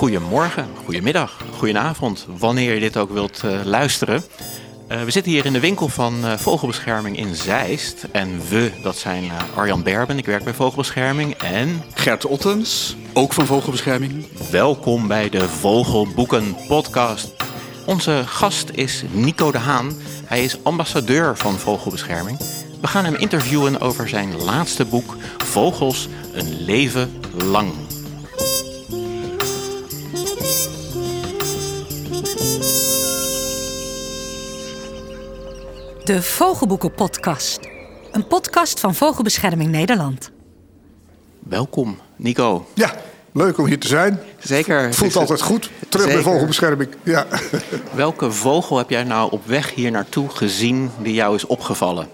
Goedemorgen, goedemiddag, goedenavond, wanneer je dit ook wilt uh, luisteren. Uh, we zitten hier in de winkel van uh, Vogelbescherming in Zeist. En we, dat zijn Arjan Berben, ik werk bij Vogelbescherming. En Gert Ottens, ook van Vogelbescherming. Welkom bij de Vogelboeken podcast. Onze gast is Nico de Haan. Hij is ambassadeur van Vogelbescherming. We gaan hem interviewen over zijn laatste boek Vogels, een leven lang. De Vogelboeken Podcast. Een podcast van Vogelbescherming Nederland. Welkom, Nico. Ja, leuk om hier te zijn. Zeker. Voelt altijd goed. Terug bij Vogelbescherming. Ja. Welke vogel heb jij nou op weg hier naartoe gezien die jou is opgevallen?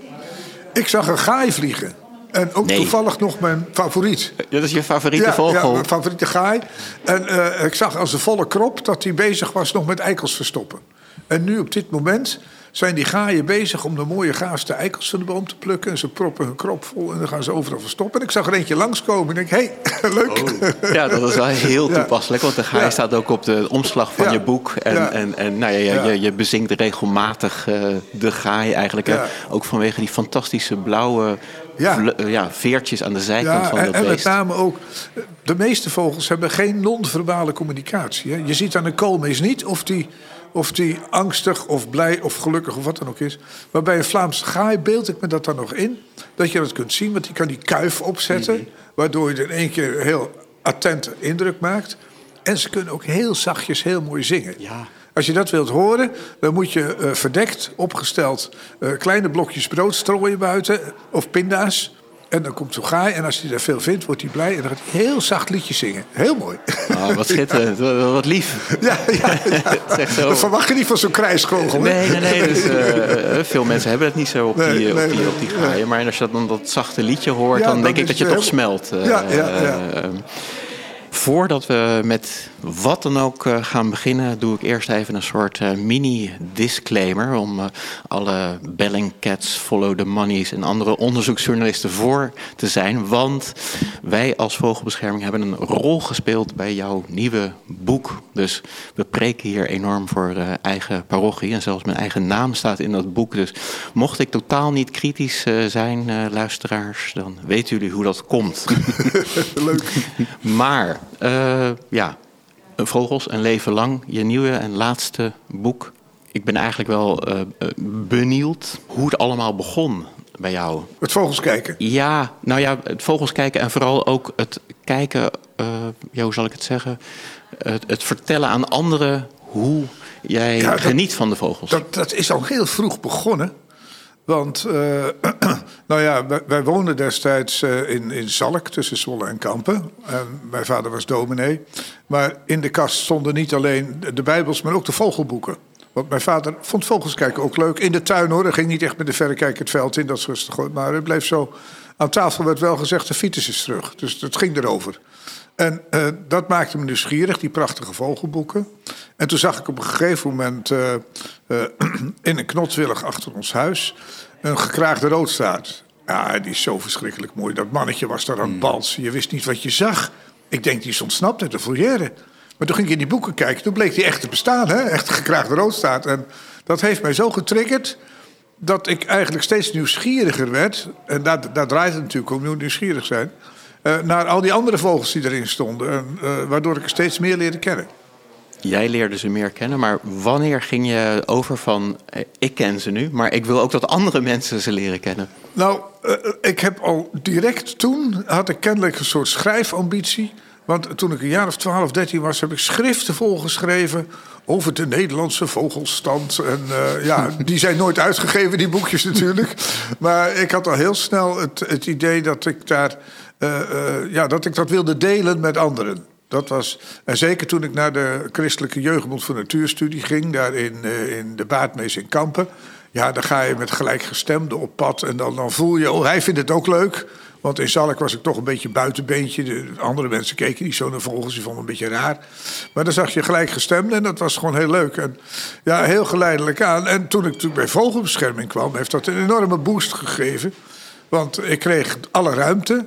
Ik zag een gaai vliegen. En ook Nee. toevallig nog mijn favoriet. Dat is je favoriete Ja, vogel? ja, mijn favoriete gaai. En eh, ik zag als een volle krop dat hij bezig was nog met eikels verstoppen. En nu op dit moment zijn die gaaien bezig om de mooie gaafste eikels van de boom te plukken. En ze proppen hun krop vol en dan gaan ze overal verstoppen. En ik zag er eentje langskomen en ik denk, hé, hey, leuk. Ja, dat is wel heel toepasselijk. Want de gaai Ja. staat ook op de omslag van Ja. je boek. En, Ja. en, en nou ja, je, je, je bezinkt regelmatig eh, de gaai eigenlijk. Ook vanwege die fantastische blauwe Ja. eh, ja, veertjes aan de zijkant Ja, van en, dat en met beest. name ook, de meeste vogels hebben geen non-verbale communicatie. Hè. Je ziet aan een koolmees niet of die, of die angstig of blij of gelukkig of wat dan ook is. Maar bij een Vlaamse gaai beeld ik me dat dan nog in. Dat je dat kunt zien, want die kan die kuif opzetten. Mhm. Waardoor je in één keer heel attente indruk maakt. En ze kunnen ook heel zachtjes heel mooi zingen. Ja. Als je dat wilt horen, dan moet je eh, verdekt, opgesteld, eh, kleine blokjes brood strooien buiten. Of pinda's. En dan komt zo'n gaai. En als hij daar veel vindt, wordt hij blij. En dan gaat hij heel zacht liedjes zingen. Heel mooi. Oh, wat schitterend, wat, wat lief. ja, ja, echt zo- Dat verwacht je niet van zo'n krijskogel. hè? Nee, nee, nee. Dus, eh, veel mensen hebben het niet zo op Nee, die, nee, op die, nee, op die gaaien. Maar als je dan dat zachte liedje hoort, Ja, dan dan denk ik dat je toch helemaal- smelt. eh, Ja, ja, ja. eh. Voordat we met wat dan ook eh, gaan beginnen, doe ik eerst even een soort eh, mini-disclaimer. Om eh, alle Bellingcats, Follow the Money's en andere onderzoeksjournalisten voor te zijn. Want wij als Vogelbescherming hebben een rol gespeeld bij jouw nieuwe boek. Dus we preken hier enorm voor eigen parochie. En zelfs mijn eigen naam staat in dat boek. Dus mocht ik totaal niet kritisch zijn, luisteraars, dan weten jullie hoe dat komt. Leuk. Maar, ja, Vogels, een leven lang, je nieuwe en laatste boek. Ik ben eigenlijk wel eh, benieuwd hoe het allemaal begon bij jou. Het vogels kijken. Ja, nou ja, het vogels kijken en vooral ook het kijken, eh, ja, hoe zal ik het zeggen? Het, het vertellen aan anderen hoe jij Ja, dat- geniet van de vogels. Dat, dat is al heel vroeg begonnen. Want, eh, nou ja, wij, woonden destijds eh, in, in Zalk, tussen Zwolle en Kampen. En mijn vader was dominee. Maar in de kast stonden niet alleen de Bijbels, maar ook de vogelboeken. Want mijn vader vond vogels kijken ook leuk. In de tuin hoor, hij ging niet echt met de verrekijker het veld in, dat is rustig. Maar het bleef zo. Aan tafel werd wel gezegd, de fiets is terug. Dus het ging erover. En eh, dat maakte me nieuwsgierig, die prachtige vogelboeken. En toen zag ik op een gegeven moment eh, eh, in een knotswillig achter ons huis een gekraagde roodstaart. Ja, die is zo verschrikkelijk mooi. Dat mannetje was daar aan het balsen. Je wist niet wat je zag. Ik denk, die is ontsnapt uit de foyer. Maar toen ging ik in die boeken kijken. Toen bleek die echt te bestaan, hè? echt een gekraagde roodstaart. En dat heeft mij zo getriggerd dat ik eigenlijk steeds nieuwsgieriger werd. En daar, daar draait het natuurlijk om, nieuwsgierig zijn. Eh, naar al die andere vogels die erin stonden. En, eh, waardoor ik er steeds meer leerde kennen. Jij leerde ze meer kennen, maar wanneer ging je over van eh, ik ken ze nu, maar ik wil ook dat andere mensen ze leren kennen? Nou, eh, ik heb al direct toen, had ik kennelijk een soort schrijfambitie. Want toen ik een jaar of 12, 13 was, heb ik schriften volgeschreven over de Nederlandse vogelstand. En eh, ja, die zijn nooit uitgegeven, die boekjes natuurlijk. Maar ik had al heel snel het, het idee dat ik, daar, eh, eh, ja, dat ik dat wilde delen met anderen. Dat was, en zeker toen ik naar de Christelijke Jeugdbond voor Natuurstudie ging, daar in, eh, in de Baatmees in Kampen. Ja, dan ga je met gelijkgestemden op pad en dan, dan voel je, oh, hij vindt het ook leuk. Want in Zalk was ik toch een beetje buitenbeentje. De andere mensen keken niet zo naar vogels, die vonden een beetje raar. Maar dan zag je gelijkgestemden en dat was gewoon heel leuk. En ja, heel geleidelijk aan. En toen ik toen bij vogelbescherming kwam, heeft dat een enorme boost gegeven. Want ik kreeg alle ruimte.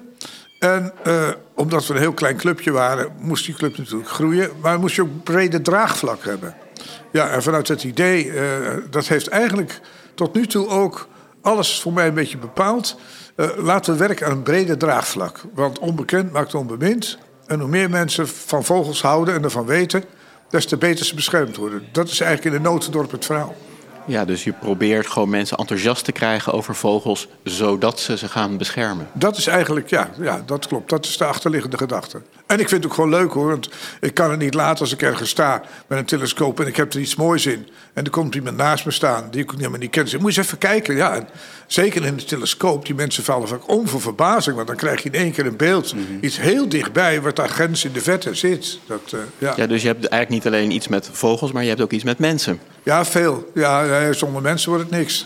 En uh, omdat we een heel klein clubje waren, moest die club natuurlijk groeien. Maar moest je ook brede draagvlak hebben. Ja, en vanuit het idee, uh, dat heeft eigenlijk tot nu toe ook alles voor mij een beetje bepaald. Uh, laten we werken aan een brede draagvlak. Want onbekend maakt onbemind. En hoe meer mensen van vogels houden en ervan weten, des te beter ze beschermd worden. Dat is eigenlijk in de notendorp het verhaal. Ja, dus je probeert gewoon mensen enthousiast te krijgen over vogels, zodat ze ze gaan beschermen. Dat is eigenlijk, ja, ja dat klopt. Dat is de achterliggende gedachte. En ik vind het ook gewoon leuk hoor, want ik kan het niet laten als ik ergens sta met een telescoop en ik heb er iets moois in. En er komt iemand naast me staan die ik helemaal niet ken. Zeg, moet je eens even kijken. Ja, en zeker in de telescoop, die mensen vallen vaak om voor verbazing, want dan krijg je in één keer een beeld, mhm. iets heel dichtbij, wat daar grens in de vette zit. Dat, uh, ja. ja, dus je hebt eigenlijk niet alleen iets met vogels, maar je hebt ook iets met mensen. Ja, veel. Ja, zonder mensen wordt het niks.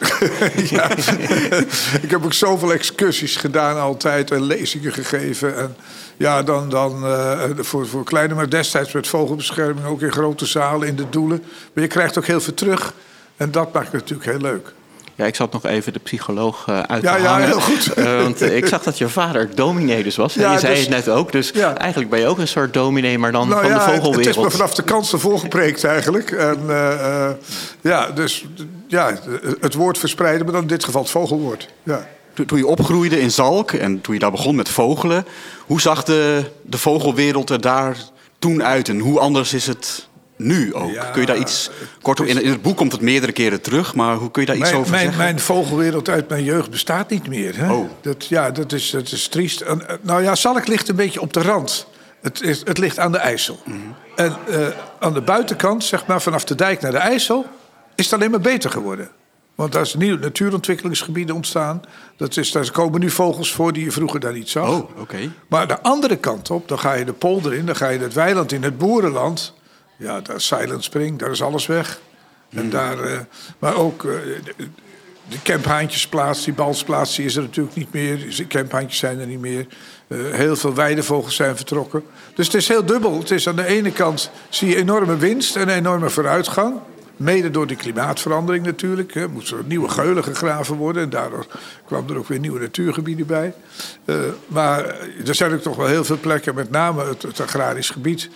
ik heb ook zoveel excursies gedaan altijd en lezingen gegeven. En ja, dan, dan uh, voor, voor kleine, maar destijds met vogelbescherming ook in grote zalen, in de doelen. Maar je krijgt ook heel veel terug. En dat maakt het natuurlijk heel leuk. Ja, ik zat nog even de psycholoog uh, uit te hangen. Ja, heel goed. Uh, want ik zag dat je vader dominee dus was. Ja, je zei dus, het net ook. Dus ja. eigenlijk ben je ook een soort dominee, maar dan nou, van de vogelwereld. Het is me vanaf de kansen volgepreekt eigenlijk. En uh, ja, dus ja, het woord verspreiden, maar dan in dit geval het vogelwoord. Ja. Toen je opgroeide in Zalk en toen je daar begon met vogelen... hoe zag de, de vogelwereld er daar toen uit en hoe anders is het nu ook? kun je daar iets kort op, in, in, het boek komt het meerdere keren terug, maar hoe kun je daar iets over mijn, zeggen? Mijn vogelwereld uit mijn jeugd bestaat niet meer. Hè? Oh. Dat, ja, dat is, dat is triest. En, eh, nou ja, Zalk ligt een beetje op de rand. Het, is, het ligt aan de IJssel. Mhm. En uh, aan de buitenkant, zeg maar vanaf de dijk naar de IJssel, is het alleen maar beter geworden. Want daar zijn nieuwe natuurontwikkelingsgebieden ontstaan. Dat is, daar komen nu vogels voor die je vroeger daar niet zag. Oh, oké. Maar de andere kant op, dan ga je de polder in, dan ga je het weiland in, het boerenland. Ja, daar is Silent Spring, daar is alles weg. En hmm. daar, uh, maar ook uh, de, de camphaantjesplaats, die balsplaats, die is er natuurlijk niet meer. De camphaantjes zijn er niet meer. Uh, heel veel weidevogels zijn vertrokken. Dus het is heel dubbel. Het is aan de ene kant zie je enorme winst en enorme vooruitgang. Mede door de klimaatverandering natuurlijk. Er moesten er nieuwe geulen gegraven worden. En daardoor kwamen er ook weer nieuwe natuurgebieden bij. Uh, maar er zijn ook toch wel heel veel plekken, met name het, het agrarisch gebied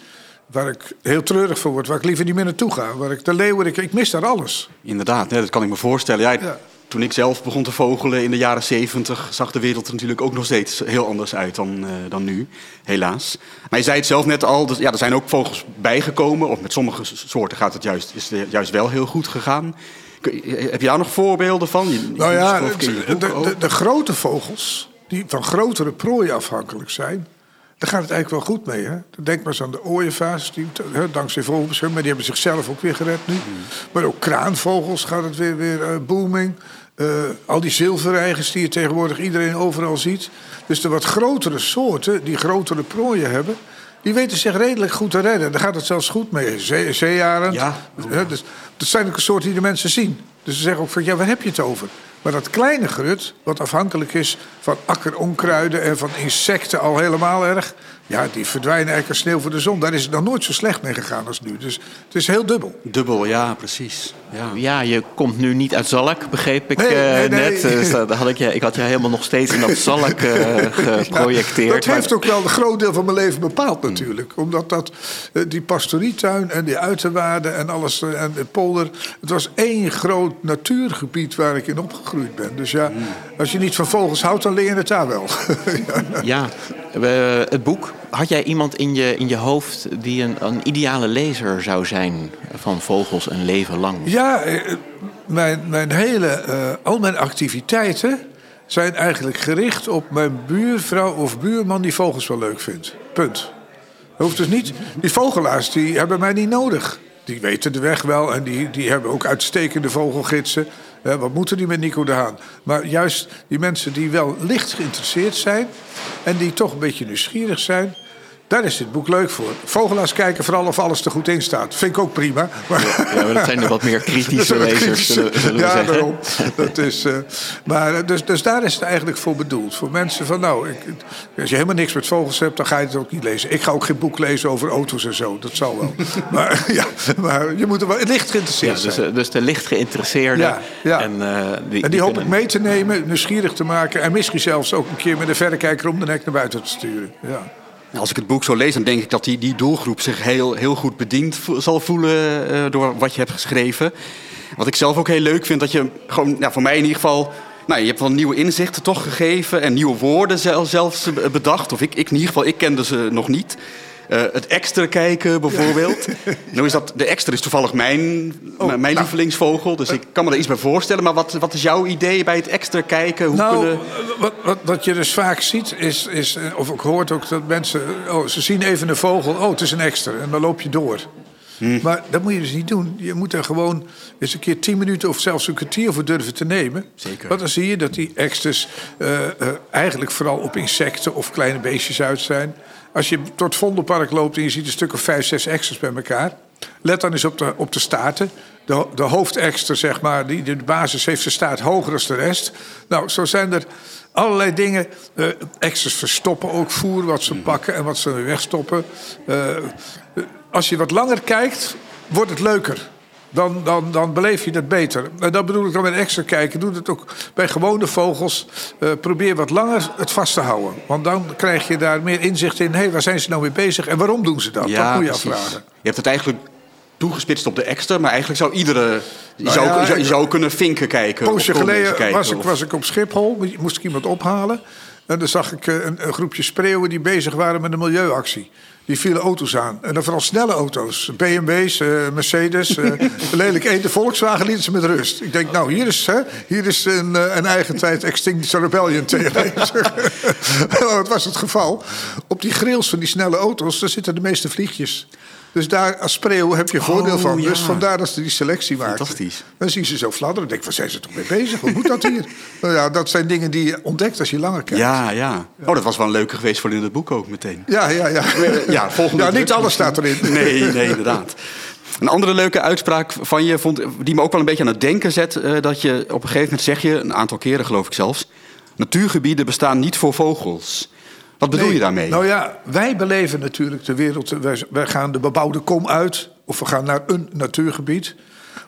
waar ik heel treurig voor word, waar ik liever niet meer naartoe ga. Waar ik de leeuwen, ik, ik mis daar alles. Inderdaad, dat kan ik me voorstellen. Jij, ja. Toen ik zelf begon te vogelen in de jaren zeventig, zag de wereld er natuurlijk ook nog steeds heel anders uit dan, uh, dan nu, helaas. Maar je zei het zelf net al, dus, ja, er zijn ook vogels bijgekomen. Of met sommige soorten gaat het juist, is het juist wel heel goed gegaan. Heb je daar nog voorbeelden van? Je, nou ja, de, de, de, grote vogels, die van grotere prooien afhankelijk zijn, daar gaat het eigenlijk wel goed mee. Hè? Denk maar eens aan de ooievaars, die, hè, dankzij vogelbescherming, maar die hebben zichzelf ook weer gered nu. Mm. Maar ook kraanvogels gaat het weer, weer uh, booming. Uh, al die zilverreigers die je tegenwoordig iedereen overal ziet. Dus de wat grotere soorten, die grotere prooien hebben... die weten zich redelijk goed te redden. Daar gaat het zelfs goed mee. Zee, zeearend. Ja. Hè, dus, dat zijn ook een soort die de mensen zien. Dus ze zeggen ook van, ja, waar heb je het over? Maar dat kleine grut, wat afhankelijk is van akkeronkruiden en van insecten al helemaal erg. Ja, die verdwijnen eigenlijk als sneeuw voor de zon. Daar is het nog nooit zo slecht mee gegaan als nu. Dus het is heel dubbel. Dubbel, ja, precies. Ja, ja je komt nu niet uit Zalk, begreep ik nee, nee, uh, net. Dus dat had ik, je, ik had je helemaal nog steeds in dat Zalk uh, geprojecteerd. Ja, dat heeft ook wel een groot deel van mijn leven bepaald natuurlijk. Omdat dat, uh, die pastorietuin en die uiterwaarden en alles en de polder... Het was één groot natuurgebied waar ik in opgegroeid ben. Dus ja, als je niet van vogels houdt, dan leer je het daar wel. ja, het boek had jij iemand in je, in je hoofd die een, een ideale lezer zou zijn van vogels een leven lang? Ja, eh, mijn, mijn hele, uh, al mijn activiteiten zijn eigenlijk gericht op mijn buurvrouw of buurman die vogels wel leuk vindt. Punt. Hoeft dus niet. Die vogelaars die hebben mij niet nodig. Die weten de weg wel en die, die hebben ook uitstekende vogelgidsen. Wat moeten die met Nico de Haan? Maar juist die mensen die wel licht geïnteresseerd zijn en die toch een beetje nieuwsgierig zijn, Daar is dit boek leuk voor. Vogelaars kijken vooral of alles er goed in staat. Vind ik ook prima. Maar... Ja, maar dat zijn de wat meer kritische lezers, zullen, we ja, zeggen. daarom. Dat is, uh, maar, eh, dus, dus daar is het eigenlijk voor bedoeld. Voor mensen van, nou, ik, als je helemaal niks met vogels hebt... dan ga je het ook niet lezen. Ik ga ook geen boek lezen over auto's en zo. Dat zal wel. maar, ja, maar je moet er wel licht geïnteresseerd ja, dus, zijn. Dus de licht geïnteresseerde. Ja, ja. En, uh, die, en die, hoop ik mee te nemen, nieuwsgierig te maken... en misschien zelfs ook een keer met een verrekijker om de nek naar buiten te sturen. Ja. Als ik het boek zo lees, dan denk ik dat die, die doelgroep zich heel, heel goed bediend zal voelen uh, door wat je hebt geschreven. Wat ik zelf ook heel leuk vind, dat je gewoon, nou, voor mij in ieder geval. Nou, je hebt wel nieuwe inzichten toch gegeven en nieuwe woorden zelfs bedacht. Of ik, ik in ieder geval, ik kende ze nog niet. Uh, het extra kijken bijvoorbeeld. nou is dat, de extra is toevallig mijn, oh, mijn nou, lievelingsvogel, dus ik kan me er iets bij voorstellen. Maar wat, wat is jouw idee bij het extra kijken? Hoe nou, kunnen... wat, wat, wat je dus vaak ziet, is, is, of ik hoort ook dat mensen... Oh, ze zien even een vogel, oh, het is een extra. En dan loop je door. Hmm. Maar dat moet je dus niet doen. Je moet er gewoon eens een keer tien minuten of zelfs een kwartier voor durven te nemen. Zeker. Want dan zie je dat die extras uh, uh, eigenlijk vooral op insecten of kleine beestjes uit zijn. Als je tot het Vondelpark loopt en je ziet een stuk of vijf, zes extras bij elkaar. Let dan eens op de, op de staarten. De, de hoofdexter, zeg maar, die, de basis heeft zijn staart hoger dan de rest. Nou, zo zijn er allerlei dingen. Uh, extras verstoppen ook voer, wat ze pakken en wat ze wegstoppen. Uh, als je wat langer kijkt, wordt het leuker. Dan, dan, dan beleef je het beter. En dat bedoel ik dan met extra kijken. Doe het ook bij gewone vogels. Uh, probeer wat langer het vast te houden. Want dan krijg je daar meer inzicht in. Hé, hey, waar zijn ze nou mee bezig en waarom doen ze dat? Ja, dat moet je precies. afvragen. Je hebt het eigenlijk toegespitst op de extra, maar eigenlijk zou iedere. Je, nou zou, ja, je, je zou kunnen vinken kijken. Een poosje geleden kijken, was, ik, was ik op Schiphol, moest ik iemand ophalen. En dan zag ik een, een groepje spreeuwen die bezig waren met een milieuactie. Die vielen auto's aan. En dan vooral snelle auto's. BMW's, uh, Mercedes. Uh, lelijk één. De Volkswagen lieten ze met rust. Ik denk, nou, hier is, hè, hier is een, uh, een eigen tijd Extinction Rebellion tegen. Wat was het geval? Op die grills van die snelle auto's, daar zitten de meeste vliegjes. Dus daar als spreeuw heb je voordeel Oh, van. ja. Dus vandaar dat ze die selectie maken. Fantastisch. Dan zie je ze zo fladderen. Denk ik, waar zijn ze toch mee bezig? Hoe moet dat hier? nou ja, dat zijn dingen die je ontdekt als je langer kijkt. Ja, ja. Oh, dat was wel een leuke geweest voor in het boek ook meteen. ja, ja. Ja, Ja, volgende ja niet alles staat erin. Nee, nee, inderdaad. Een andere leuke uitspraak van je, vond, die me ook wel een beetje aan het denken zet... eh, dat je op een gegeven moment zeg je, een aantal keren geloof ik zelfs... natuurgebieden bestaan niet voor vogels. Wat bedoel Nee, je daarmee? Nou ja, wij beleven natuurlijk de wereld. Wij, wij gaan de bebouwde kom uit. Of we gaan naar een natuurgebied.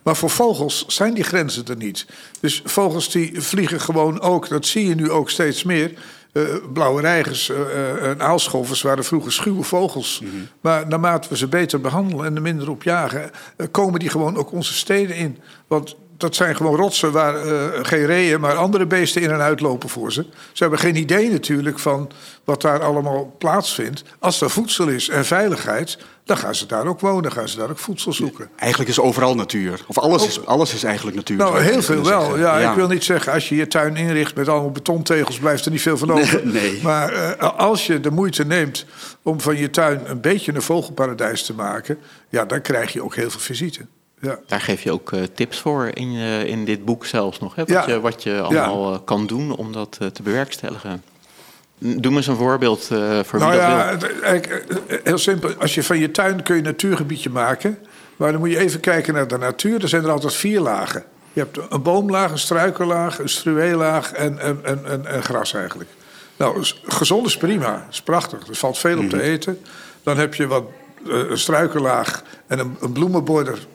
Maar voor vogels zijn die grenzen er niet. Dus vogels die vliegen gewoon ook. Dat zie je nu ook steeds meer. Eh, blauwe reigers eh, en aalscholvers waren vroeger schuwe vogels. Mhm. Maar naarmate we ze beter behandelen en er minder op jagen... komen die gewoon ook onze steden in. Want dat zijn gewoon rotsen waar eh, geen reeën, maar andere beesten in en uitlopen voor ze. Ze hebben geen idee natuurlijk van wat daar allemaal plaatsvindt. Als er voedsel is en veiligheid, dan gaan ze daar ook wonen, gaan ze daar ook voedsel zoeken. Eigenlijk is overal natuur. Of alles, is, alles is eigenlijk natuur. Nou, heel veel wel. Ja, Ik wil niet zeggen, als je je tuin inricht met allemaal betontegels, blijft er niet veel van over. Nee. Maar eh, als je de moeite neemt om van je tuin een beetje een vogelparadijs te maken, ja, dan krijg je ook heel veel visite. Ja. Daar geef je ook eh, tips voor in, eh, in dit boek zelfs nog. Hè? Wat, Ja. je, wat je allemaal eh, kan doen om dat te bewerkstelligen. Doe me eens een voorbeeld voor Nou wie dat ja, wil. heel simpel. Als je van je tuin kun je een natuurgebiedje maken. Maar dan moet je even kijken naar de natuur. Er zijn er altijd vier lagen. Je hebt een boomlaag, een struikenlaag, een struweellaag en, en, en, en, en gras eigenlijk. Nou, gezond is prima. is prachtig. Er valt veel op te eten. Dan heb je wat een struikenlaag en een, een bloemenborder.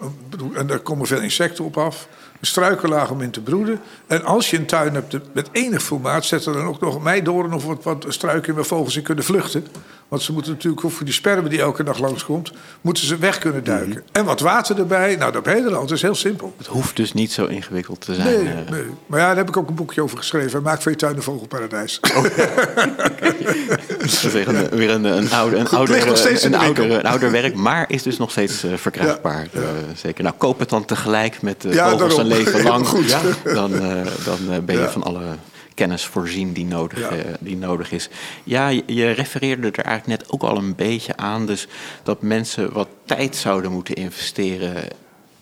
En daar komen veel insecten op af. Een struikenlaag om in te broeden. En als je een tuin hebt met enig formaat... zet er dan ook nog een meidoorn of wat, wat struiken waar vogels in kunnen vluchten. Want ze moeten natuurlijk, voor die sperma die elke dag langskomt... moeten ze weg kunnen duiken. En wat water erbij. Nou, dat ben je al. Het is heel simpel. Het hoeft dus niet zo ingewikkeld te zijn. Nee, eh. nee. Maar ja, daar heb ik ook een boekje over geschreven. Maak van je tuin een vogelparadijs. Dat is weer een, weer een, een, ouder, een, ouder, een, ouder, een ouder werk, maar is dus nog steeds eh, verkrijgbaar. Ja. Eh, zeker. Nou, koop het dan tegelijk met de vogels een leven lang. goed. Ja, dan dan ben je van alle kennis voorzien die nodig, Ja. eh, die nodig is. Ja, je refereerde er eigenlijk net ook al een beetje aan. Dus dat mensen wat tijd zouden moeten investeren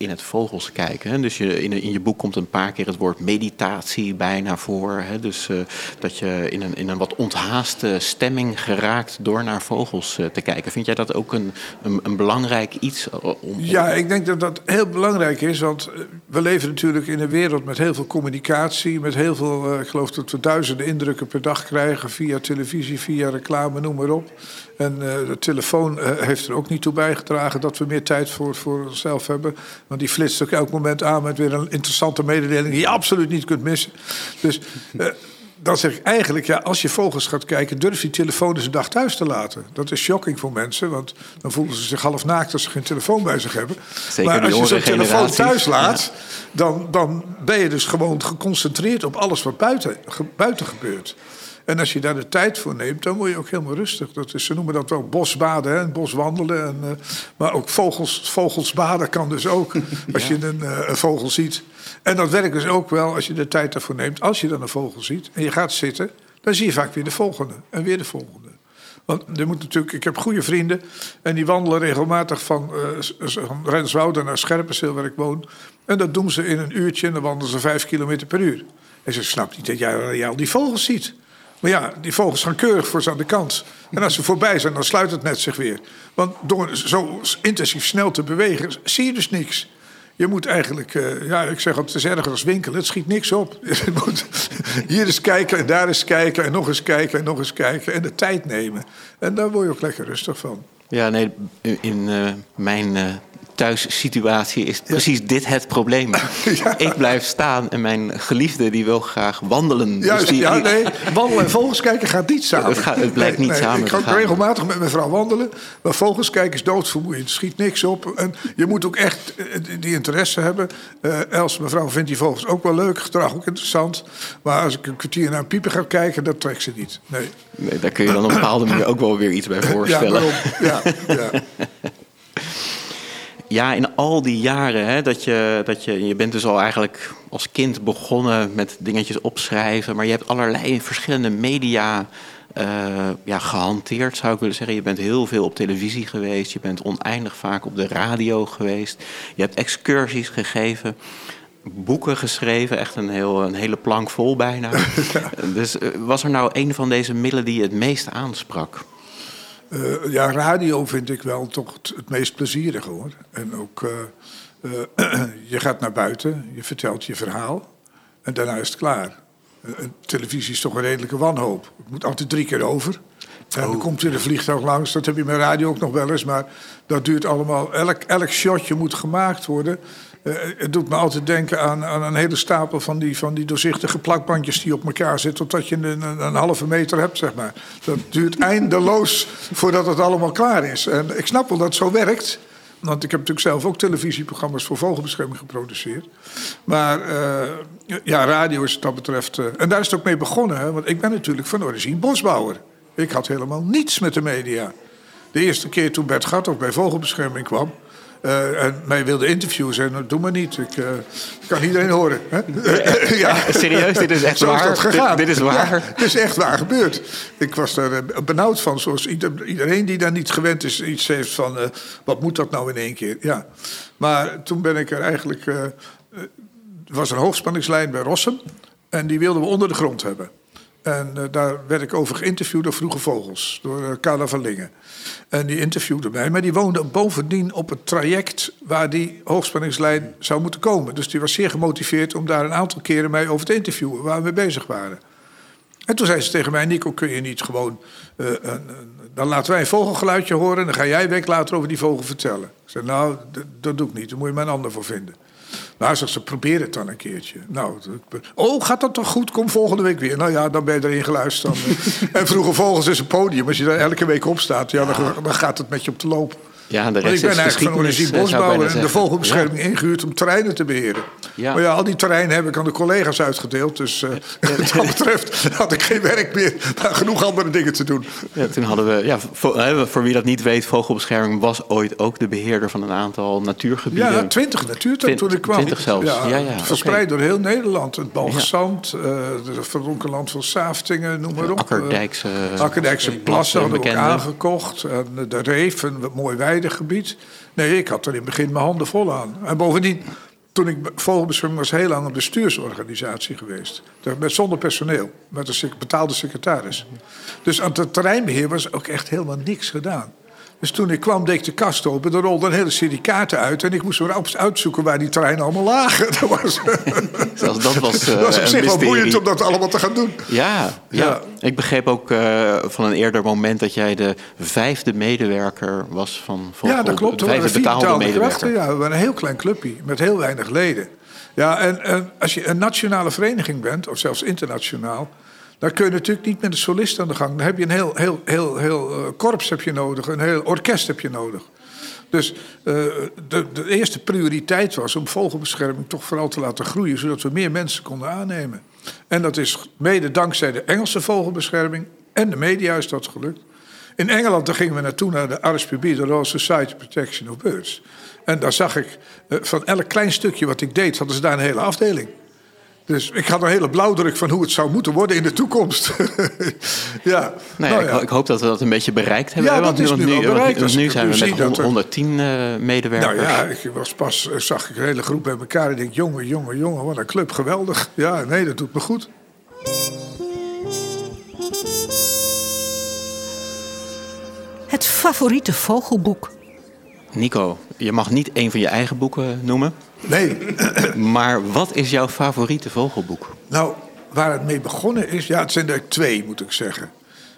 in het vogels kijken. Hè? Dus je, in, in, je boek komt een paar keer het woord meditatie bijna voor. Hè? Dus uh, dat je in een, in een wat onthaaste stemming geraakt door naar vogels uh, te kijken. Vind jij dat ook een, een, een belangrijk iets? Om, om... Ja, ik denk dat dat heel belangrijk is. Want we leven natuurlijk in een wereld met heel veel communicatie. Met heel veel, ik geloof dat we duizenden indrukken per dag krijgen. Via televisie, via reclame, noem maar op. En de telefoon heeft er ook niet toe bijgedragen dat we meer tijd voor, voor onszelf hebben. Want die flitst ook elk moment aan met weer een interessante mededeling die je absoluut niet kunt missen. Dus uh, dan zeg ik eigenlijk, ja, als je vogels gaat kijken, durf die telefoon eens een dag thuis te laten. Dat is shocking voor mensen, want dan voelen ze zich half naakt als ze geen telefoon bij zich hebben. Zeker maar als je zo'n telefoon thuis laat, ja. dan, dan ben je dus gewoon geconcentreerd op alles wat buiten, ge, buiten gebeurt. En als je daar de tijd voor neemt, dan word je ook helemaal rustig. Dat is, ze noemen dat wel bosbaden en boswandelen. En, uh, maar ook vogels, vogelsbaden kan dus ook, als ja. je een, uh, een, vogel ziet. En dat werkt dus ook wel als je de tijd daarvoor neemt. Als je dan een vogel ziet en je gaat zitten, dan zie je vaak weer de volgende en weer de volgende. Want er moet natuurlijk, ik heb goede vrienden en die wandelen regelmatig van, uh, van Renswoude naar Scherpenzeel, waar ik woon. En dat doen ze in een uurtje en dan wandelen ze vijf kilometer per uur. En ze snapt niet dat jij, jij al die vogels ziet. Maar ja, die vogels gaan keurig voor ze aan de kant. En als ze voorbij zijn, dan sluit het net zich weer. Want door zo intensief snel te bewegen, zie je dus niks. Je moet eigenlijk, uh, ja, ik zeg het is erger als winkelen. Het schiet niks op. Je moet hier eens kijken en daar eens kijken en nog eens kijken en nog eens kijken. En de tijd nemen. En daar word je ook lekker rustig van. Ja, nee, in uh, mijn uh, thuissituatie is precies ja. dit het probleem. ja. Ik blijf staan en mijn geliefde die wil graag wandelen. Juist, dus die, ja, nee, wandelen en vogels kijken gaat niet samen. Het, gaat, het blijkt nee, niet nee, samen Ik ga regelmatig met mijn vrouw wandelen. Maar vogels kijken is doodvermoeiend. Er schiet niks op. En je moet ook echt die interesse hebben. Uh, Els, mevrouw, vindt die vogels ook wel leuk. Gedrag ook interessant. Maar als ik een kwartier naar een pieper ga kijken, dat trekt ze niet. Nee. nee daar kun je dan op een bepaalde manier ook wel weer iets bij voorstellen. Ja, ja, ja. Ja, in al die jaren hè, dat je, dat je, je bent dus al eigenlijk als kind begonnen met dingetjes opschrijven, maar je hebt allerlei verschillende media uh, ja, gehanteerd, zou ik willen zeggen. Je bent heel veel op televisie geweest, je bent oneindig vaak op de radio geweest, je hebt excursies gegeven. Boeken geschreven, echt een, heel, een hele plank vol bijna. Ja. Dus uh, was er nou een van deze middelen die je het meest aansprak? Uh, ja, radio vind ik wel toch het, het meest plezierige hoor. En ook, uh, uh, je gaat naar buiten, je vertelt je verhaal en daarna is het klaar. televisie is toch een redelijke wanhoop. Het moet altijd drie keer over. En dan komt weer een vliegtuig langs, dat heb je met radio ook nog wel eens. Maar dat duurt allemaal, elk, elk shotje moet gemaakt worden. Uh, het doet me altijd denken aan, aan, een hele stapel van die, van die doorzichtige plakbandjes die op elkaar zitten, totdat je een, een, halve meter hebt, zeg maar. Dat duurt eindeloos voordat het allemaal klaar is. En ik snap wel dat het zo werkt. Want ik heb natuurlijk zelf ook televisieprogramma's voor vogelbescherming geproduceerd. Maar uh, ja, radio is wat dat betreft. Uh, en daar is het ook mee begonnen, want ik ben natuurlijk van origine bosbouwer. Ik had helemaal niets met de media. De eerste keer toen Bert Gathoff bij vogelbescherming kwam. Uh, en mij wilde interviewen. Zei, nou, doe maar niet. Ik uh, kan iedereen horen. Hè? ja. Serieus, dit is echt Zo waar? Is dat gegaan. Dit, dit is waar? Ja, het is echt waar gebeurd. Ik was er benauwd van. Zoals iedereen die daar niet gewend is, iets heeft van... Uh, wat moet dat nou in één keer? Ja. Maar toen ben ik er eigenlijk... Er was een hoogspanningslijn bij Rossum. En die wilden we onder de grond hebben. En uh, daar werd ik over geïnterviewd door Vroege Vogels, door uh, Carla van Lingen. En die interviewde mij, maar die woonde bovendien op het traject waar die hoogspanningslijn zou moeten komen. Dus die was zeer gemotiveerd om daar een aantal keren mij over te interviewen, waar we mee bezig waren. En toen zei ze tegen mij, Nico, kun je niet gewoon... Uh, dan laten wij een vogelgeluidje horen en dan ga jij week later over die vogel vertellen. Ik zei, nou, dat doe ik niet, daar moet je maar een ander voor vinden. Nou, zegt ze, probeer het dan een keertje. Nou, oh, gaat dat toch goed? Kom volgende week weer. Nou ja, dan ben je erin geluisterd. en vroeger Vogels is een podium. Als je daar elke week op staat, ja, dan, dan gaat het met je op de loop. Ja, de Want ik ben eigenlijk van origine bosbouwer en de vogelbescherming ja. ingehuurd om terreinen te beheren. Maar ja, al die terreinen heb ik aan de collega's uitgedeeld. Dus uh, wat dat betreft had ik geen werk meer. Maar genoeg andere dingen te doen. Ja, toen hadden we, ja, voor, voor, wie dat niet weet, Vogelbescherming was ooit ook de beheerder van een aantal natuurgebieden. Ja, twintig natuurtuinen toen ik kwam. Twintig zelfs. Ja, ja, verspreid door heel Nederland. Het Balgzand, uh, het verdronken land van Saftingen, noem maar op. Akkerdijkse, Akkerdijkse plassen hadden we ook aangekocht. En de Reef, een mooi weidegebied. Nee, ik had er in het begin mijn handen vol aan. En bovendien, toen ik vogelbescherming was heel lang een bestuursorganisatie geweest. Met zonder personeel, met een betaalde secretaris. Dus aan het terreinbeheer was ook echt helemaal niks gedaan. Dus toen ik kwam, deed ik de kast open. Er rolde een hele serie kaarten uit. En ik moest weer uitzoeken waar die treinen allemaal lagen. Dat was, Zelfs dat was, uh, dat was op zich wel boeiend om dat allemaal te gaan doen. Ja, ja. ik begreep ook uh, van een eerder moment dat jij de vijfde medewerker was van Vogel. Ja, dat klopt. De vijfde betaalde medewerker. Krachten, ja, we waren een heel klein clubje met heel weinig leden. Ja, en, en als je een nationale vereniging bent, of zelfs internationaal dan kun je natuurlijk niet met een solist aan de gang. Dan heb je een heel, heel, heel, heel uh, korps heb je nodig, een heel orkest heb je nodig. Dus uh, de, de, eerste prioriteit was om vogelbescherming toch vooral te laten groeien, zodat we meer mensen konden aannemen. En dat is mede dankzij de Engelse vogelbescherming en de media is dat gelukt. In Engeland daar gingen we naartoe naar de RSPB, de Royal Society Protection of Birds. En daar zag ik uh, van elk klein stukje wat ik deed, hadden ze daar een hele afdeling. Dus ik had een hele blauwdruk van hoe het zou moeten worden in de toekomst. ja. Nou ja, nou ja. Ik, ik, hoop dat we dat een beetje bereikt hebben. Ja, dat is nu, nu, bereikt. Want nu zijn we met 110 uh, medewerkers. Nou ja, ik was pas, zag ik een hele groep bij elkaar. En ik denk, jongen, jongen, jongen, wat een club, geweldig. Ja, nee, dat doet me goed. Het favoriete vogelboek. Nico, je mag niet een van je eigen boeken noemen. Nee. maar wat is jouw favoriete vogelboek? Nou, waar het mee begonnen is, ja, het zijn er twee, moet ik zeggen.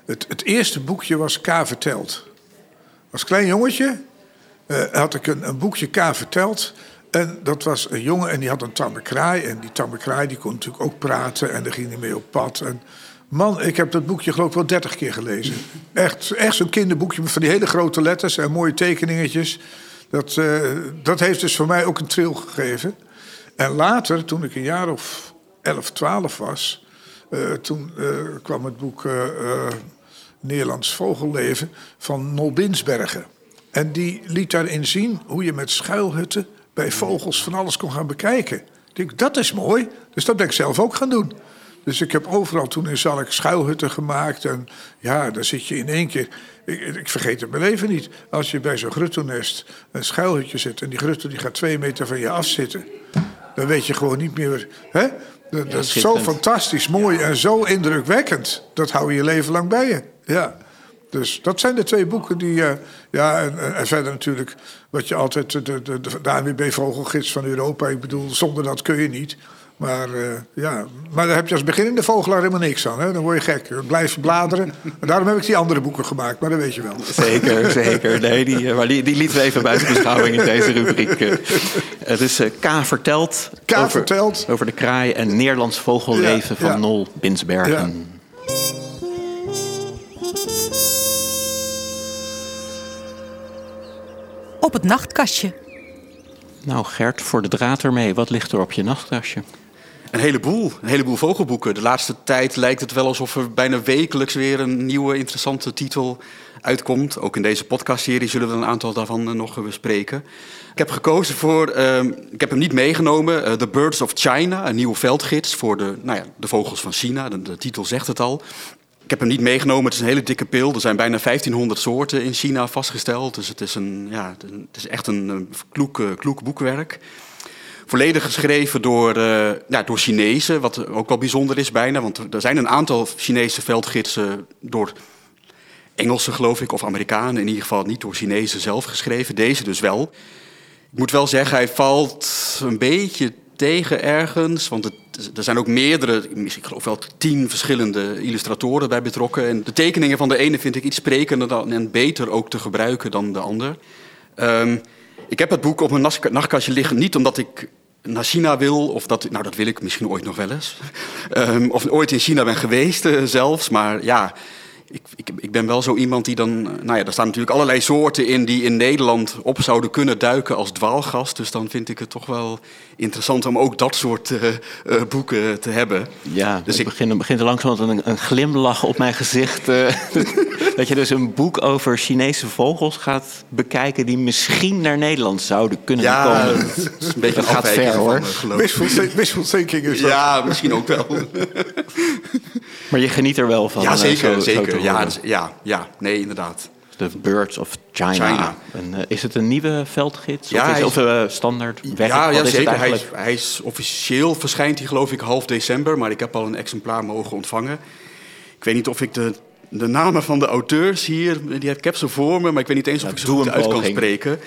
Het, het eerste boekje was K verteld. Als klein jongetje uh, had ik een, een, boekje K verteld. En dat was een jongen en die had een tamme kraai. En die tamme kraai die kon natuurlijk ook praten en daar ging hij mee op pad. En man, ik heb dat boekje geloof ik wel dertig keer gelezen. Echt, echt zo'n kinderboekje met van die hele grote letters en mooie tekeningetjes. Dat, uh, dat heeft dus voor mij ook een tril gegeven. En later, toen ik een jaar of 11, 12 was, uh, toen uh, kwam het boek Nederlands Vogelleven van Nol Binsbergen. En die liet daarin zien hoe je met schuilhutten bij vogels van alles kon gaan bekijken. Ik denk, dat is mooi. Dus dat ben ik zelf ook gaan doen. Dus ik heb overal toen in Zalk schuilhutten gemaakt. En ja, dan zit je in één keer... Ik, ik vergeet het mijn leven niet. Als je bij zo'n gruttelnest een schuilhutje zit... en die gruttel die gaat twee meter van je af zitten... dan weet je gewoon niet meer... Hè? Dat, dat is zo fantastisch mooi en zo indrukwekkend. Dat hou je je leven lang bij je. Ja. Dus dat zijn de twee boeken die. Uh, ja, en, en, verder natuurlijk. Wat je altijd. De, de, de, de ANWB Vogelgids van Europa. Ik bedoel, zonder dat kun je niet. Maar, uh, ja. maar daar heb je als beginnende vogelaar helemaal niks aan. Hè? Dan word je gek. Blijf bladeren. En daarom heb ik die andere boeken gemaakt, maar dat weet je wel. Zeker, zeker. Nee, die, maar die, die lieten we even buiten beschouwing in deze rubriek. Het is uh, K verteld. K over, verteld. Over de kraai en Nederlands vogelleven ja, van ja. Nol Binsbergen. Ja. Op het nachtkastje. Nou Gert, voor de draad ermee, wat ligt er op je nachtkastje? Een heleboel, een heleboel vogelboeken. De laatste tijd lijkt het wel alsof er bijna wekelijks weer een nieuwe interessante titel uitkomt. Ook in deze podcastserie zullen we een aantal daarvan nog bespreken. Ik heb gekozen voor, uh, ik heb hem niet meegenomen, uh, The Birds of China, een nieuwe veldgids voor de, nou ja, de vogels van China. De, titel zegt het al. Ik heb hem niet meegenomen, het is een hele dikke pil. Er zijn bijna 1500 soorten in China vastgesteld. Dus het is, een, ja, het is echt een kloek, kloek boekwerk. Volledig geschreven door, uh, ja, door Chinezen, wat ook wel bijzonder is bijna. Want er zijn een aantal Chinese veldgidsen door Engelsen, geloof ik, of Amerikanen. In ieder geval niet door Chinezen zelf geschreven. Deze dus wel. Ik moet wel zeggen, hij valt een beetje tegen ergens. Want er zijn ook meerdere, ik geloof wel tien verschillende illustratoren bij betrokken. En de tekeningen van de ene vind ik iets sprekender dan, en beter ook te gebruiken dan de ander. Um, ik heb het boek op mijn nachtkastje liggen niet omdat ik naar China wil, of dat, nou dat wil ik misschien ooit nog wel eens. Um, of ooit in China ben geweest uh, zelfs, maar ja, ik, ik, ik, ben wel zo iemand die dan... Nou ja, er staan natuurlijk allerlei soorten in die in Nederland op zouden kunnen duiken als dwaalgast. Dus dan vind ik het toch wel interessant om ook dat soort uh, uh, boeken te hebben. Ja, dus ik begin, begint er langzaam een, een glimlach op mijn gezicht. Uh, dat je dus een boek over Chinese vogels gaat bekijken die misschien naar Nederland zouden kunnen ja, komen. Dat is een beetje dat gaat ver hoor. Wishful thinking is dat. Ja, misschien ook wel. maar je geniet er wel van. Ja, zeker. Zo, zeker. Zo ja, dus, ja, ja, nee, inderdaad. The Birds of China. China. En, uh, is het een nieuwe veldgids? Ja, of, is, hij, of uh, standaard werk? Ja, ja zeker. Hij is, hij is, officieel verschijnt hij geloof ik half december, maar ik heb al een exemplaar mogen ontvangen. Ik weet niet of ik de, de namen van de auteurs hier, die heb, ik heb ze voor me, maar ik weet niet eens of ja, ik ze goed uit kan spreken.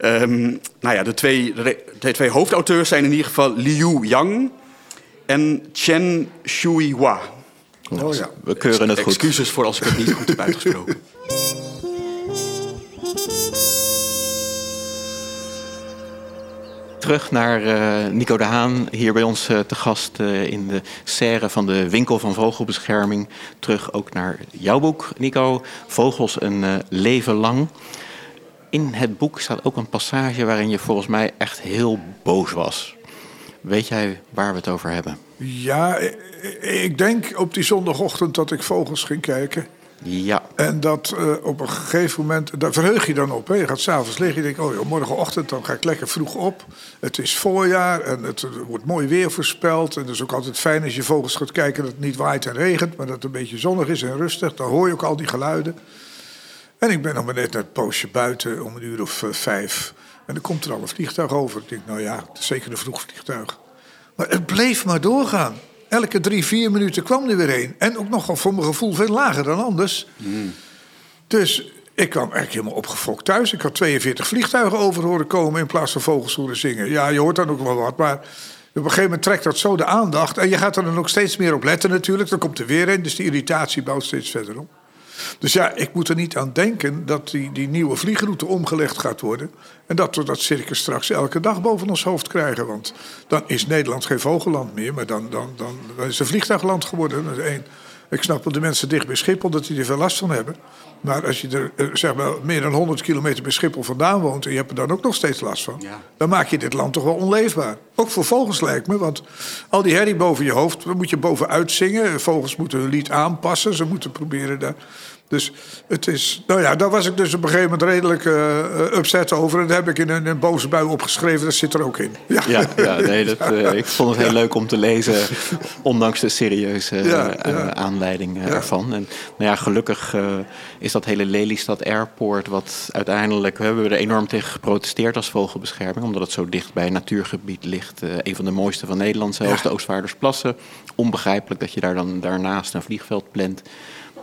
Um, nou ja, de twee, de twee hoofdauteurs zijn in ieder geval Liu Yang en Chen Shuihua. Oh, ja. We keuren het goed. Excuses voor als ik het niet goed heb uitgesproken. Terug naar uh, Nico de Haan, hier bij ons uh, te gast uh, in de serre van de Winkel van Vogelbescherming. Terug ook naar jouw boek, Nico, Vogels een leven lang. In het boek staat ook een passage waarin je volgens mij echt heel boos was. Weet jij waar we het over hebben? Ja, ik denk op die zondagochtend dat ik vogels ging kijken. Ja. En dat uh, op een gegeven moment, daar verheug je dan op. Hè. Je gaat s'avonds liggen, je denkt, oh morgenochtend dan ga ik lekker vroeg op. Het is voorjaar en het wordt mooi weer voorspeld. En het is ook altijd fijn als je vogels gaat kijken dat het niet waait en regent, maar dat het een beetje zonnig is en rustig. Dan hoor je ook al die geluiden. En ik ben nog maar net naar het poosje buiten om een uur of uh, vijf. En dan komt er al een vliegtuig over. Ik denk, nou ja, het is zeker een vroeg vliegtuig. Maar het bleef maar doorgaan. Elke drie, vier minuten kwam er weer een. En ook nogal voor mijn gevoel veel lager dan anders. Mm. Dus ik kwam eigenlijk helemaal opgefokt thuis. Ik had 42 vliegtuigen over horen komen in plaats van vogels horen zingen. Ja, je hoort dan ook wel wat, maar op een gegeven moment trekt dat zo de aandacht. En je gaat er dan ook steeds meer op letten natuurlijk. Dan komt er weer een, dus die irritatie bouwt steeds verder op. Dus ja, ik moet er niet aan denken dat die, die nieuwe vliegroute omgelegd gaat worden. En dat we dat circus straks elke dag boven ons hoofd krijgen. Want dan is Nederland geen vogelland meer, maar dan, dan, dan, dan is het vliegtuigland geworden. Eén. Ik snap wel de mensen dicht bij Schiphol dat die er veel last van hebben. Maar als je er zeg maar, meer dan 100 kilometer bij Schiphol vandaan woont... en je hebt er dan ook nog steeds last van... Ja. dan maak je dit land toch wel onleefbaar. Ook voor vogels lijkt me, want al die herrie boven je hoofd... dan moet je bovenuit zingen. Vogels moeten hun lied aanpassen. Ze moeten proberen daar... Dus het is. Nou ja, daar was ik dus op een gegeven moment redelijk uh, upset over. En daar heb ik in een, een, boze bui opgeschreven. Dat zit er ook in. Ja, ja, ja nee, dat, uh, ik vond het heel leuk om te lezen. Ondanks de serieuze ja, ja. aanleiding ervan. En nou ja, gelukkig is dat hele Lelystad Airport. Wat uiteindelijk. We hebben er enorm tegen geprotesteerd als vogelbescherming. Omdat het zo dicht bij een natuurgebied ligt. Een van de mooiste van Nederland zelfs. De Oostvaardersplassen. Onbegrijpelijk dat je daar dan daarnaast een vliegveld plant.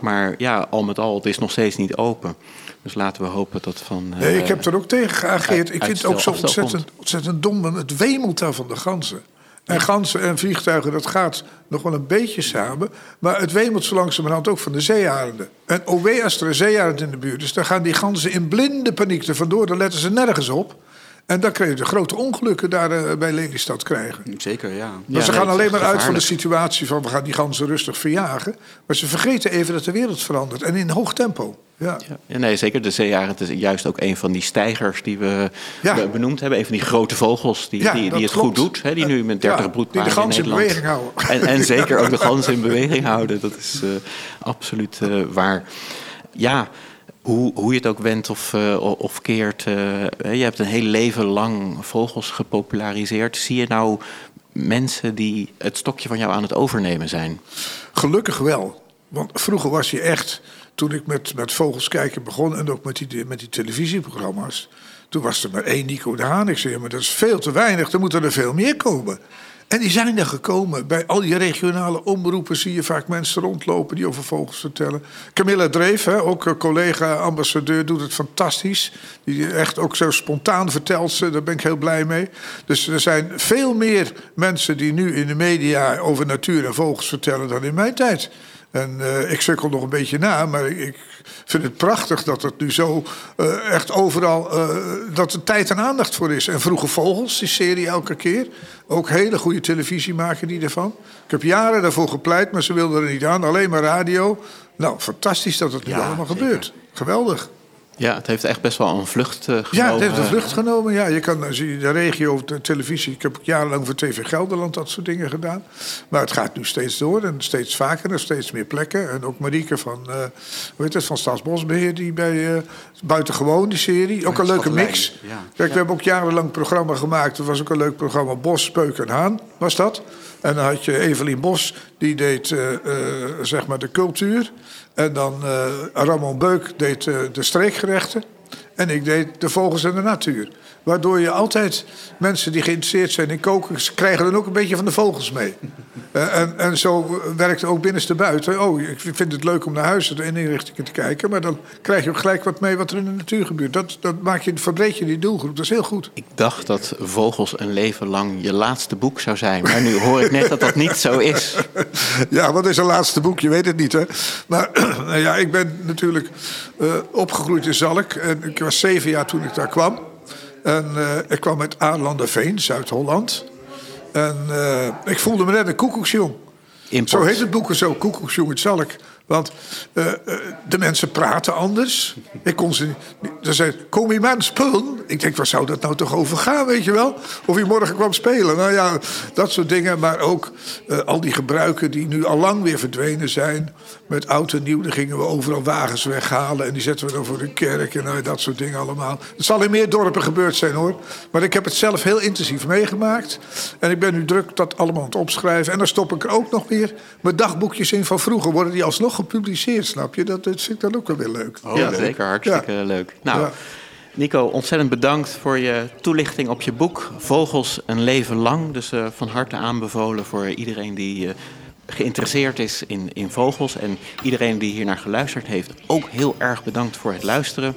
Maar ja, al met al, het is nog steeds niet open. Dus laten we hopen dat van. Nee, ik heb er ook tegen geageerd. Ik vind het ook zo ontzettend, ontzettend dom. Het wemelt daar van de ganzen. En ganzen en vliegtuigen, dat gaat nog wel een beetje samen. Maar het wemelt zo langzamerhand ook van de zeearenden. En OW als er een zeearend in de buurt is... dan gaan die ganzen in blinde paniek er vandoor. Dan letten ze nergens op. En dan kun je de grote ongelukken daar uh, bij Lelystad krijgen. Zeker, ja. Maar ja, ze gaan nee, alleen maar uit van de situatie van... we gaan die ganzen rustig verjagen. Maar ze vergeten even dat de wereld verandert. En in hoog tempo. Ja. ja nee, zeker. De zeearend is juist ook een van die stijgers die we ja. benoemd hebben. Een van die grote vogels die, die, die het klopt. goed doet. Hè, die nu met 30 broedparen Die de gans in, in beweging houden. En, en zeker ook de ganzen in beweging houden. Dat is uh, absoluut uh, waar. Ja, hoe, hoe je het ook wendt of, uh, of keert. Uh, je hebt een heel leven lang vogels gepopulariseerd. Zie je nou mensen die het stokje van jou aan het overnemen zijn? Gelukkig wel. Want vroeger was je echt, toen ik met, met vogels kijken begon en ook met die, met die televisieprogramma's. Toen was er maar één Nico de Haan. Ik zei, maar dat is veel te weinig, er moeten er veel meer komen. En die zijn er gekomen. Bij al die regionale omroepen zie je vaak mensen rondlopen die over vogels vertellen. Camilla Dreef, hè, ook collega-ambassadeur, doet het fantastisch. Die echt ook zo spontaan vertelt ze, daar ben ik heel blij mee. Dus er zijn veel meer mensen die nu in de media over natuur en vogels vertellen dan in mijn tijd. En uh, ik sukkel nog een beetje na, maar ik vind het prachtig dat het nu zo uh, echt overal. Uh, dat er tijd en aandacht voor is. En Vroege Vogels, die serie elke keer. Ook hele goede televisie maken die ervan. Ik heb jaren daarvoor gepleit, maar ze wilden er niet aan. Alleen maar radio. Nou, fantastisch dat het nu ja, allemaal zeker. gebeurt. Geweldig. Ja, het heeft echt best wel een vlucht uh, genomen. Ja, het heeft een vlucht genomen. Ja, je kan zie de regio, de televisie. Ik heb jarenlang voor TV Gelderland dat soort dingen gedaan. Maar het gaat nu steeds door en steeds vaker en steeds meer plekken. En ook Marieke van, uh, hoe heet het, van Staatsbosbeheer, die bij uh, Buitengewoon, die serie. Ook een leuke mix. Ja. Kijk, we hebben ook jarenlang een programma gemaakt. Dat was ook een leuk programma. Bos, Peuk en Haan was dat. En dan had je Evelien Bos, die deed zeg maar de cultuur. En dan uh, Ramon Beuk deed de streekgerechten. En ik deed de vogels en de natuur. Waardoor je altijd mensen die geïnteresseerd zijn in koken... krijgen dan ook een beetje van de vogels mee. Uh, en, en zo werkt het ook binnenste buiten. Oh, ik vind het leuk om naar huis en inrichtingen te kijken... maar dan krijg je ook gelijk wat mee wat er in de natuur gebeurt. Dat, dat maak je, verbreed je die doelgroep. Dat is heel goed. Ik dacht dat Vogels een leven lang je laatste boek zou zijn. Maar nu hoor ik net dat dat niet zo is. ja, wat is een laatste boek? Je weet het niet, hè? Maar nou ja, ik ben natuurlijk uh, opgegroeid in Zalk. En ik was zeven jaar toen ik daar kwam... En uh, ik kwam uit Aanlanderveen, Zuid-Holland. En uh, ik voelde me net een koekoeksjong. Import. Zo heet het boek zo, koekoeksjong het Zalk. Want uh, de mensen praten anders. Ik kon ze niet. Ze zei: Kom je maar spullen? Ik denk: waar zou dat nou toch over gaan, weet je wel? Of je morgen kwam spelen. Nou ja, dat soort dingen. Maar ook al die gebruiken die nu al lang weer verdwenen zijn. Met oud en nieuw, dan gingen we overal wagens weghalen. En die zetten we dan voor de kerk en uh, dat soort dingen allemaal. Het zal in meer dorpen gebeurd zijn hoor. Maar ik heb het zelf heel intensief meegemaakt. En ik ben nu druk dat allemaal aan het opschrijven. En dan stop ik er ook nog weer mijn dagboekjes in van vroeger. Worden die alsnog gepubliceerd, snap je? Dat, dat vind ik dan ook wel weer leuk. Oh, ja, zeker. Hartstikke ja. leuk. Nou, ja. Nico, ontzettend bedankt voor je toelichting op je boek Vogels een leven lang. Dus uh, van harte aanbevolen voor iedereen die uh, geïnteresseerd is in, in vogels. En iedereen die hier naar geluisterd heeft, ook heel erg bedankt voor het luisteren.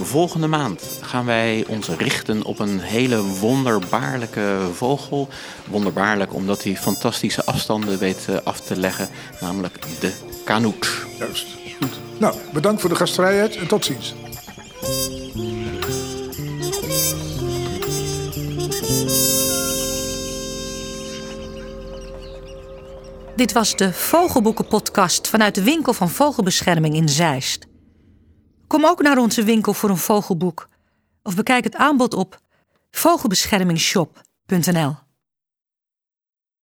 Volgende maand gaan wij ons richten op een hele wonderbaarlijke vogel. Wonderbaarlijk omdat hij fantastische afstanden weet uh, af te leggen, namelijk de kanoet. Juist. Nou, bedankt voor de gastvrijheid en tot ziens. Dit was de Vogelboeken-podcast vanuit de winkel van Vogelbescherming in Zeist. Kom ook naar onze winkel voor een vogelboek of bekijk het aanbod op vogelbeschermingshop.nl.